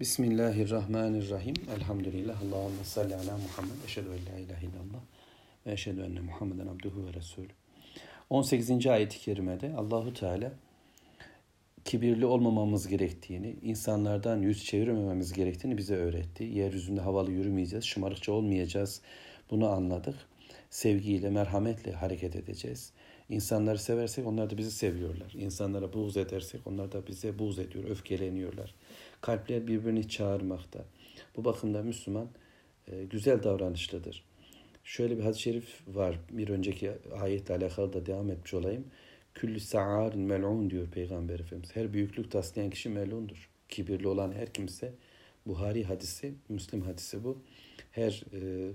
Bismillahirrahmanirrahim. Elhamdülillah. Allahümme salli ala Muhammed. Eşhedü en la ilahe illallah. Ve eşhedü enne Muhammeden abduhu ve resulü. 18. ayet-i kerimede Allahu Teala kibirli olmamamız gerektiğini, insanlardan yüz çevirmememiz gerektiğini bize öğretti. Yeryüzünde havalı yürümeyeceğiz, şımarıkça olmayacağız. Bunu anladık. Sevgiyle, merhametle hareket edeceğiz. İnsanları seversek onlar da bizi seviyorlar. İnsanlara buğz edersek onlar da bize buğz ediyor, öfkeleniyorlar. Kalpler birbirini çağırmakta. Bu bakımda Müslüman e, güzel davranışlıdır. Şöyle bir hadis-i şerif var. Bir önceki ayetle alakalı da devam etmiş olayım. Küllü sa'arin mel'un diyor Peygamber Efendimiz. Her büyüklük taslayan kişi melundur. Kibirli olan her kimse Buhari hadisi, Müslim hadisi bu. Her e,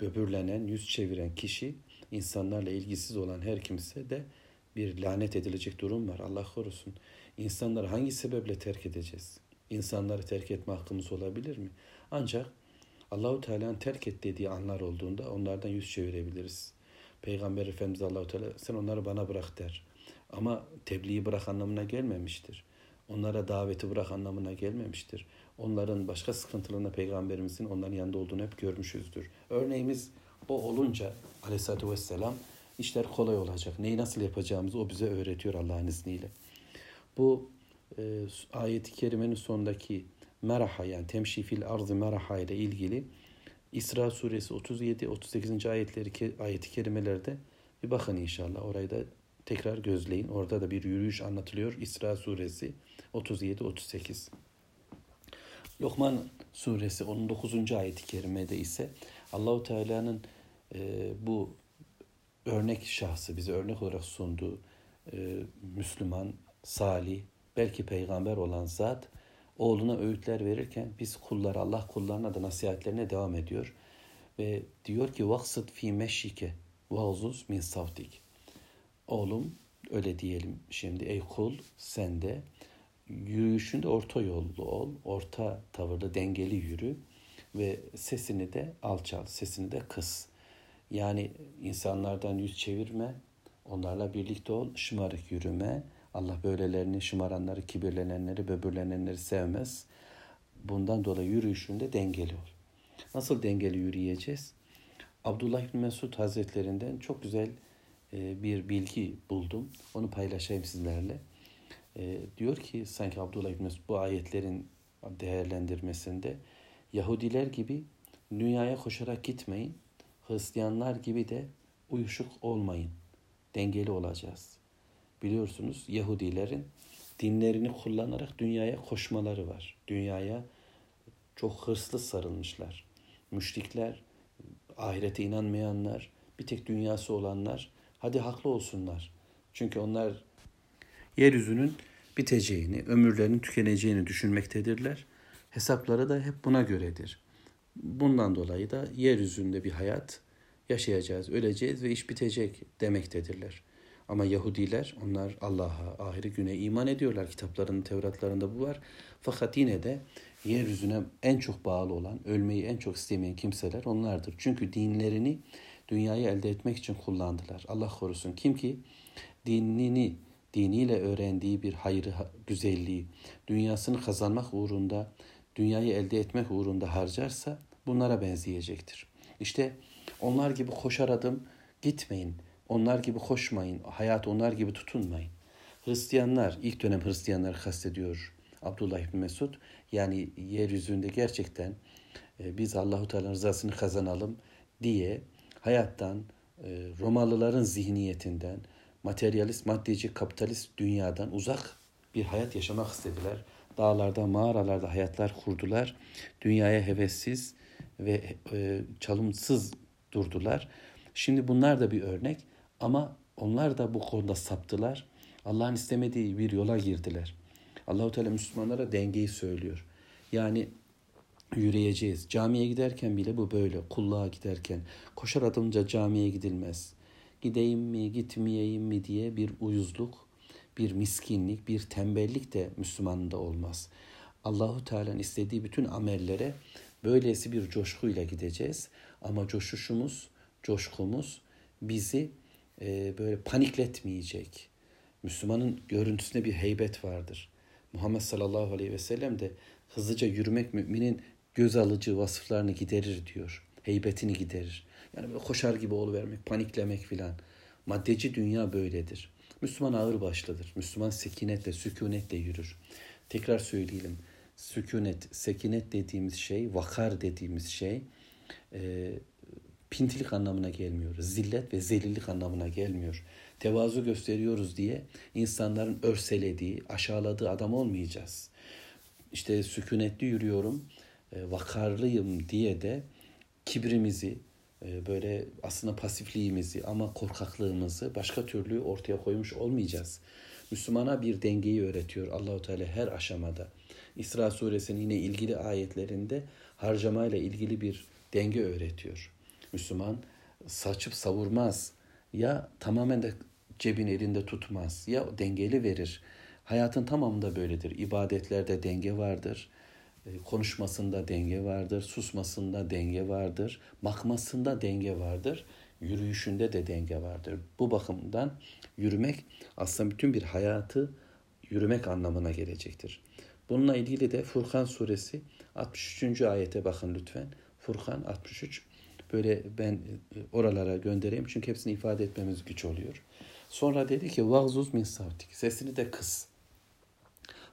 böbürlenen, yüz çeviren kişi, insanlarla ilgisiz olan her kimse de bir lanet edilecek durum var. Allah korusun. İnsanları hangi sebeple terk edeceğiz? İnsanları terk etme hakkımız olabilir mi? Ancak Allahu Teala'nın terk et dediği anlar olduğunda onlardan yüz çevirebiliriz. Peygamber Efendimiz Allahu Teala sen onları bana bırak der. Ama tebliği bırak anlamına gelmemiştir. Onlara daveti bırak anlamına gelmemiştir. Onların başka sıkıntılarına peygamberimizin onların yanında olduğunu hep görmüşüzdür. Örneğimiz o olunca aleyhissalatü vesselam işler kolay olacak. Neyi nasıl yapacağımızı o bize öğretiyor Allah'ın izniyle. Bu e, ayet-i kerimenin sonundaki meraha yani temşifil arzı meraha ile ilgili İsra suresi 37 38. ayetleri ayeti kerimelerde bir bakın inşallah. Orayı da tekrar gözleyin. Orada da bir yürüyüş anlatılıyor. İsra suresi 37 38. Lokman suresi 19. ayeti kerimede ise Allahu Teala'nın e, bu örnek şahsı bize örnek olarak sunduğu e, Müslüman, salih, belki peygamber olan zat oğluna öğütler verirken biz kullar Allah kullarına da nasihatlerine devam ediyor. Ve diyor ki vaksıt fi meşike vazuz min savtik. Oğlum öyle diyelim şimdi ey kul sen de yürüyüşünde orta yollu ol, orta tavırda dengeli yürü ve sesini de alçal, sesini de kıs. Yani insanlardan yüz çevirme, onlarla birlikte ol, şımarık yürüme, Allah böylelerini, şımaranları, kibirlenenleri, böbürlenenleri sevmez. Bundan dolayı yürüyüşünde dengeli ol. Nasıl dengeli yürüyeceğiz? Abdullah İbni Mesud Hazretlerinden çok güzel bir bilgi buldum. Onu paylaşayım sizlerle. E, diyor ki sanki Abdullah İbni Mesud bu ayetlerin değerlendirmesinde Yahudiler gibi dünyaya koşarak gitmeyin. Hristiyanlar gibi de uyuşuk olmayın. Dengeli olacağız biliyorsunuz Yahudilerin dinlerini kullanarak dünyaya koşmaları var. Dünyaya çok hırslı sarılmışlar. Müşrikler, ahirete inanmayanlar, bir tek dünyası olanlar hadi haklı olsunlar. Çünkü onlar yeryüzünün biteceğini, ömürlerinin tükeneceğini düşünmektedirler. Hesapları da hep buna göredir. Bundan dolayı da yeryüzünde bir hayat yaşayacağız, öleceğiz ve iş bitecek demektedirler. Ama Yahudiler onlar Allah'a, ahire güne iman ediyorlar. Kitaplarının, Tevratlarında bu var. Fakat yine de yeryüzüne en çok bağlı olan, ölmeyi en çok istemeyen kimseler onlardır. Çünkü dinlerini dünyayı elde etmek için kullandılar. Allah korusun. Kim ki dinini, diniyle öğrendiği bir hayrı, güzelliği, dünyasını kazanmak uğrunda, dünyayı elde etmek uğrunda harcarsa bunlara benzeyecektir. İşte onlar gibi koşar adım gitmeyin. Onlar gibi koşmayın. Hayat onlar gibi tutunmayın. Hristiyanlar, ilk dönem Hristiyanlar kastediyor Abdullah İbni Mesud. Yani yeryüzünde gerçekten e, biz Allahu Teala'nın rızasını kazanalım diye hayattan, e, Romalıların zihniyetinden, materyalist, maddeci, kapitalist dünyadan uzak bir hayat yaşamak istediler. Dağlarda, mağaralarda hayatlar kurdular. Dünyaya hevessiz ve e, çalımsız durdular. Şimdi bunlar da bir örnek. Ama onlar da bu konuda saptılar. Allah'ın istemediği bir yola girdiler. Allahu Teala Müslümanlara dengeyi söylüyor. Yani yürüyeceğiz. Camiye giderken bile bu böyle. Kulluğa giderken koşar adımca camiye gidilmez. Gideyim mi, gitmeyeyim mi diye bir uyuzluk, bir miskinlik, bir tembellik de Müslümanında olmaz. Allahu Teala'nın istediği bütün amellere böylesi bir coşkuyla gideceğiz. Ama coşuşumuz, coşkumuz bizi e, böyle panikletmeyecek. Müslümanın görüntüsünde bir heybet vardır. Muhammed sallallahu aleyhi ve sellem de hızlıca yürümek müminin göz alıcı vasıflarını giderir diyor. Heybetini giderir. Yani böyle koşar gibi oluvermek, paniklemek filan. Maddeci dünya böyledir. Müslüman ağır başlıdır. Müslüman sekinetle, sükunetle yürür. Tekrar söyleyelim. Sükunet, sekinet dediğimiz şey, vakar dediğimiz şey e, pintilik anlamına gelmiyor. Zillet ve zelillik anlamına gelmiyor. Tevazu gösteriyoruz diye insanların örselediği, aşağıladığı adam olmayacağız. İşte sükunetli yürüyorum, vakarlıyım diye de kibrimizi, e, böyle aslında pasifliğimizi ama korkaklığımızı başka türlü ortaya koymuş olmayacağız. Müslümana bir dengeyi öğretiyor Allahu Teala her aşamada. İsra suresinin yine ilgili ayetlerinde harcamayla ilgili bir denge öğretiyor. Müslüman saçıp savurmaz. Ya tamamen de cebin elinde tutmaz. Ya dengeli verir. Hayatın tamamında böyledir. İbadetlerde denge vardır. E, konuşmasında denge vardır. Susmasında denge vardır. Bakmasında denge vardır. Yürüyüşünde de denge vardır. Bu bakımdan yürümek aslında bütün bir hayatı yürümek anlamına gelecektir. Bununla ilgili de Furkan suresi 63. ayete bakın lütfen. Furkan 63 böyle ben e, oralara göndereyim çünkü hepsini ifade etmemiz güç oluyor. Sonra dedi ki vazuz min savtik. Sesini de kıs.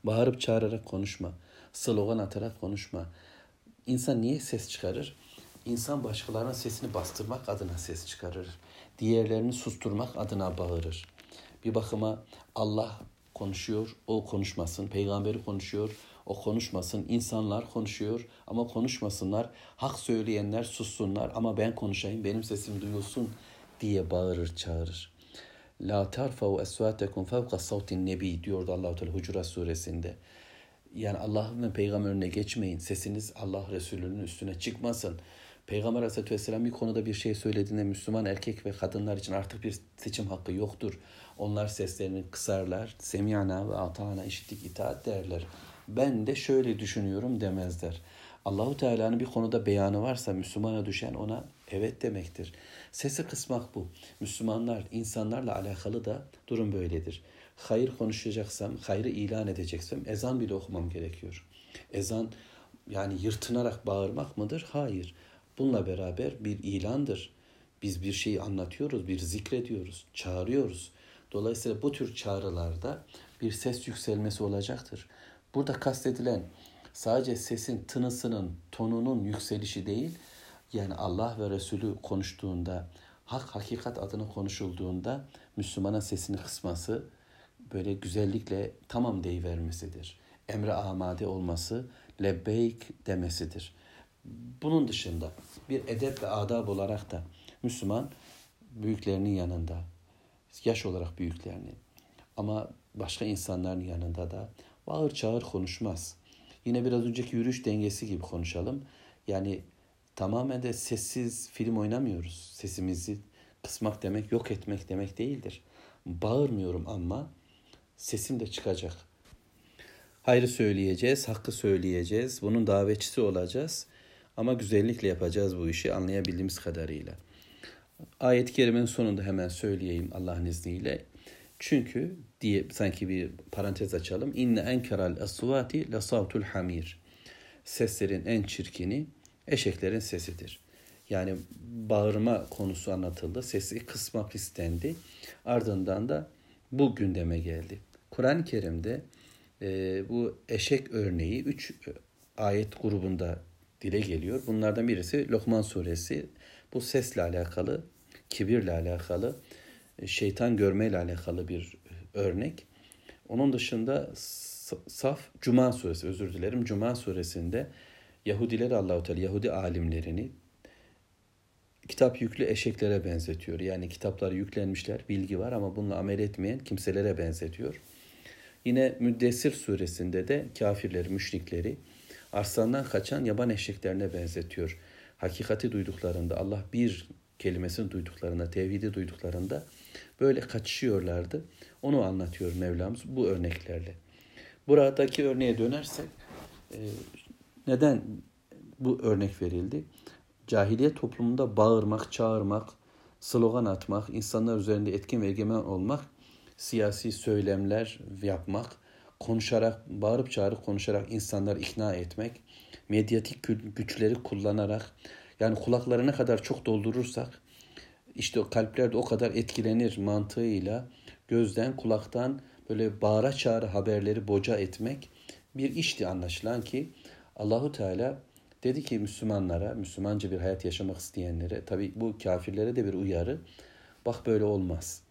Bağırıp çağırarak konuşma. Slogan atarak konuşma. İnsan niye ses çıkarır? İnsan başkalarının sesini bastırmak adına ses çıkarır. Diğerlerini susturmak adına bağırır. Bir bakıma Allah konuşuyor, o konuşmasın. Peygamberi konuşuyor, o konuşmasın. İnsanlar konuşuyor ama konuşmasınlar. Hak söyleyenler sussunlar ama ben konuşayım, benim sesim duyulsun diye bağırır, çağırır. La tarfa'u esvatekum fevka savtin nebi diyordu Allah-u Teala Hucurat suresinde. Yani Allah'ın ve peygamberine geçmeyin. Sesiniz Allah Resulü'nün üstüne çıkmasın. Peygamber Aleyhisselatü Vesselam bir konuda bir şey söylediğinde Müslüman erkek ve kadınlar için artık bir seçim hakkı yoktur. Onlar seslerini kısarlar. Semiyana ve atana işittik itaat derler. Ben de şöyle düşünüyorum demezler. Allahu Teala'nın bir konuda beyanı varsa Müslümana düşen ona evet demektir. Sesi kısmak bu. Müslümanlar, insanlarla alakalı da durum böyledir. Hayır konuşacaksam, hayrı ilan edeceksem ezan bile okumam gerekiyor. Ezan yani yırtınarak bağırmak mıdır? Hayır. Bununla beraber bir ilandır. Biz bir şeyi anlatıyoruz, bir zikrediyoruz, çağırıyoruz. Dolayısıyla bu tür çağrılarda bir ses yükselmesi olacaktır. Burada kastedilen sadece sesin tınısının, tonunun yükselişi değil, yani Allah ve Resulü konuştuğunda, hak hakikat adını konuşulduğunda Müslümana sesini kısması, böyle güzellikle tamam deyivermesidir. Emre amade olması, lebbeyk demesidir. Bunun dışında bir edep ve adab olarak da Müslüman büyüklerinin yanında, yaş olarak büyüklerinin ama başka insanların yanında da bağır çağır konuşmaz. Yine biraz önceki yürüyüş dengesi gibi konuşalım. Yani tamamen de sessiz film oynamıyoruz. Sesimizi kısmak demek yok etmek demek değildir. Bağırmıyorum ama sesim de çıkacak. Hayrı söyleyeceğiz, hakkı söyleyeceğiz. Bunun davetçisi olacağız. Ama güzellikle yapacağız bu işi anlayabildiğimiz kadarıyla. Ayet-i kerimenin sonunda hemen söyleyeyim Allah'ın izniyle. Çünkü diye sanki bir parantez açalım. İnne enkeral asvati la savtul hamir. Seslerin en çirkini eşeklerin sesidir. Yani bağırma konusu anlatıldı. Sesi kısmak istendi. Ardından da bu gündeme geldi. Kur'an-ı Kerim'de e, bu eşek örneği üç ayet grubunda dile geliyor. Bunlardan birisi Lokman suresi. Bu sesle alakalı, kibirle alakalı, e, şeytan görmeyle alakalı bir örnek. Onun dışında Saf Cuma suresi özür dilerim. Cuma suresinde Yahudiler Allahu Teala Yahudi alimlerini kitap yüklü eşeklere benzetiyor. Yani kitaplar yüklenmişler, bilgi var ama bununla amel etmeyen kimselere benzetiyor. Yine Müddessir suresinde de kafirleri, müşrikleri arslandan kaçan yaban eşeklerine benzetiyor. Hakikati duyduklarında, Allah bir kelimesini duyduklarında, tevhidi duyduklarında böyle kaçışıyorlardı. Onu anlatıyor Mevlamız bu örneklerle. Buradaki örneğe dönersek, e, neden bu örnek verildi? Cahiliye toplumunda bağırmak, çağırmak, slogan atmak, insanlar üzerinde etkin ve egemen olmak, siyasi söylemler yapmak, konuşarak, bağırıp çağırıp konuşarak insanları ikna etmek, medyatik güçleri kullanarak yani kulakları ne kadar çok doldurursak işte o kalpler de o kadar etkilenir mantığıyla gözden kulaktan böyle bağıra çağıra haberleri boca etmek bir işti anlaşılan ki Allahu Teala dedi ki Müslümanlara, Müslümanca bir hayat yaşamak isteyenlere, tabi bu kafirlere de bir uyarı. Bak böyle olmaz.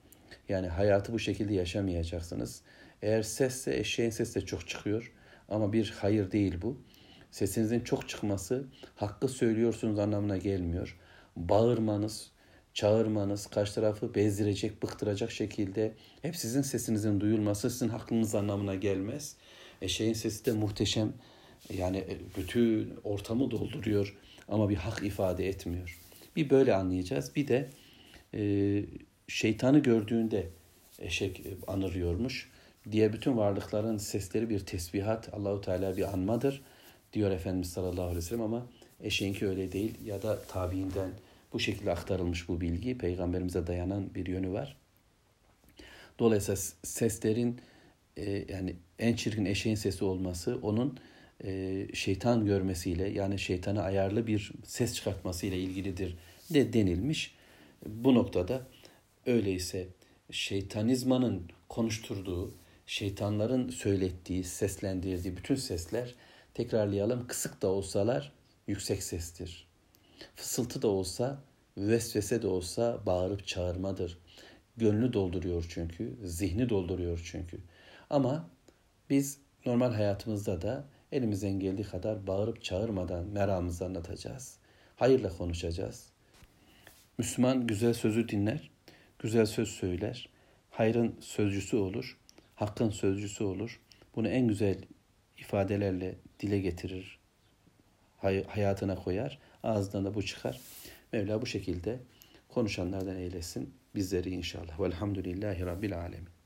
Yani hayatı bu şekilde yaşamayacaksınız. Eğer sesse, eşeğin sesi de çok çıkıyor. Ama bir hayır değil bu. Sesinizin çok çıkması hakkı söylüyorsunuz anlamına gelmiyor. Bağırmanız, çağırmanız, karşı tarafı bezdirecek, bıktıracak şekilde hep sizin sesinizin duyulması sizin hakkınız anlamına gelmez. Eşeğin sesi de muhteşem yani bütün ortamı dolduruyor ama bir hak ifade etmiyor. Bir böyle anlayacağız. Bir de e, şeytanı gördüğünde eşek anırıyormuş. Diğer bütün varlıkların sesleri bir tesbihat, Allahu Teala bir anmadır diyor Efendimiz sallallahu aleyhi ve sellem ama eşeğinki öyle değil ya da tabiinden bu şekilde aktarılmış bu bilgi peygamberimize dayanan bir yönü var. Dolayısıyla seslerin e, yani en çirkin eşeğin sesi olması onun e, şeytan görmesiyle yani şeytana ayarlı bir ses çıkartmasıyla ilgilidir de denilmiş. Bu noktada öyleyse şeytanizmanın konuşturduğu, şeytanların söylettiği, seslendirdiği bütün sesler tekrarlayalım kısık da olsalar yüksek sestir. Fısıltı da olsa, vesvese de olsa bağırıp çağırmadır. Gönlü dolduruyor çünkü, zihni dolduruyor çünkü. Ama biz normal hayatımızda da elimizden geldiği kadar bağırıp çağırmadan meramımızı anlatacağız. Hayırla konuşacağız. Müslüman güzel sözü dinler, güzel söz söyler, hayrın sözcüsü olur, hakkın sözcüsü olur. Bunu en güzel ifadelerle dile getirir, hayatına koyar, ağzından da bu çıkar. Mevla bu şekilde konuşanlardan eylesin bizleri inşallah. Velhamdülillahi Rabbil Alemin.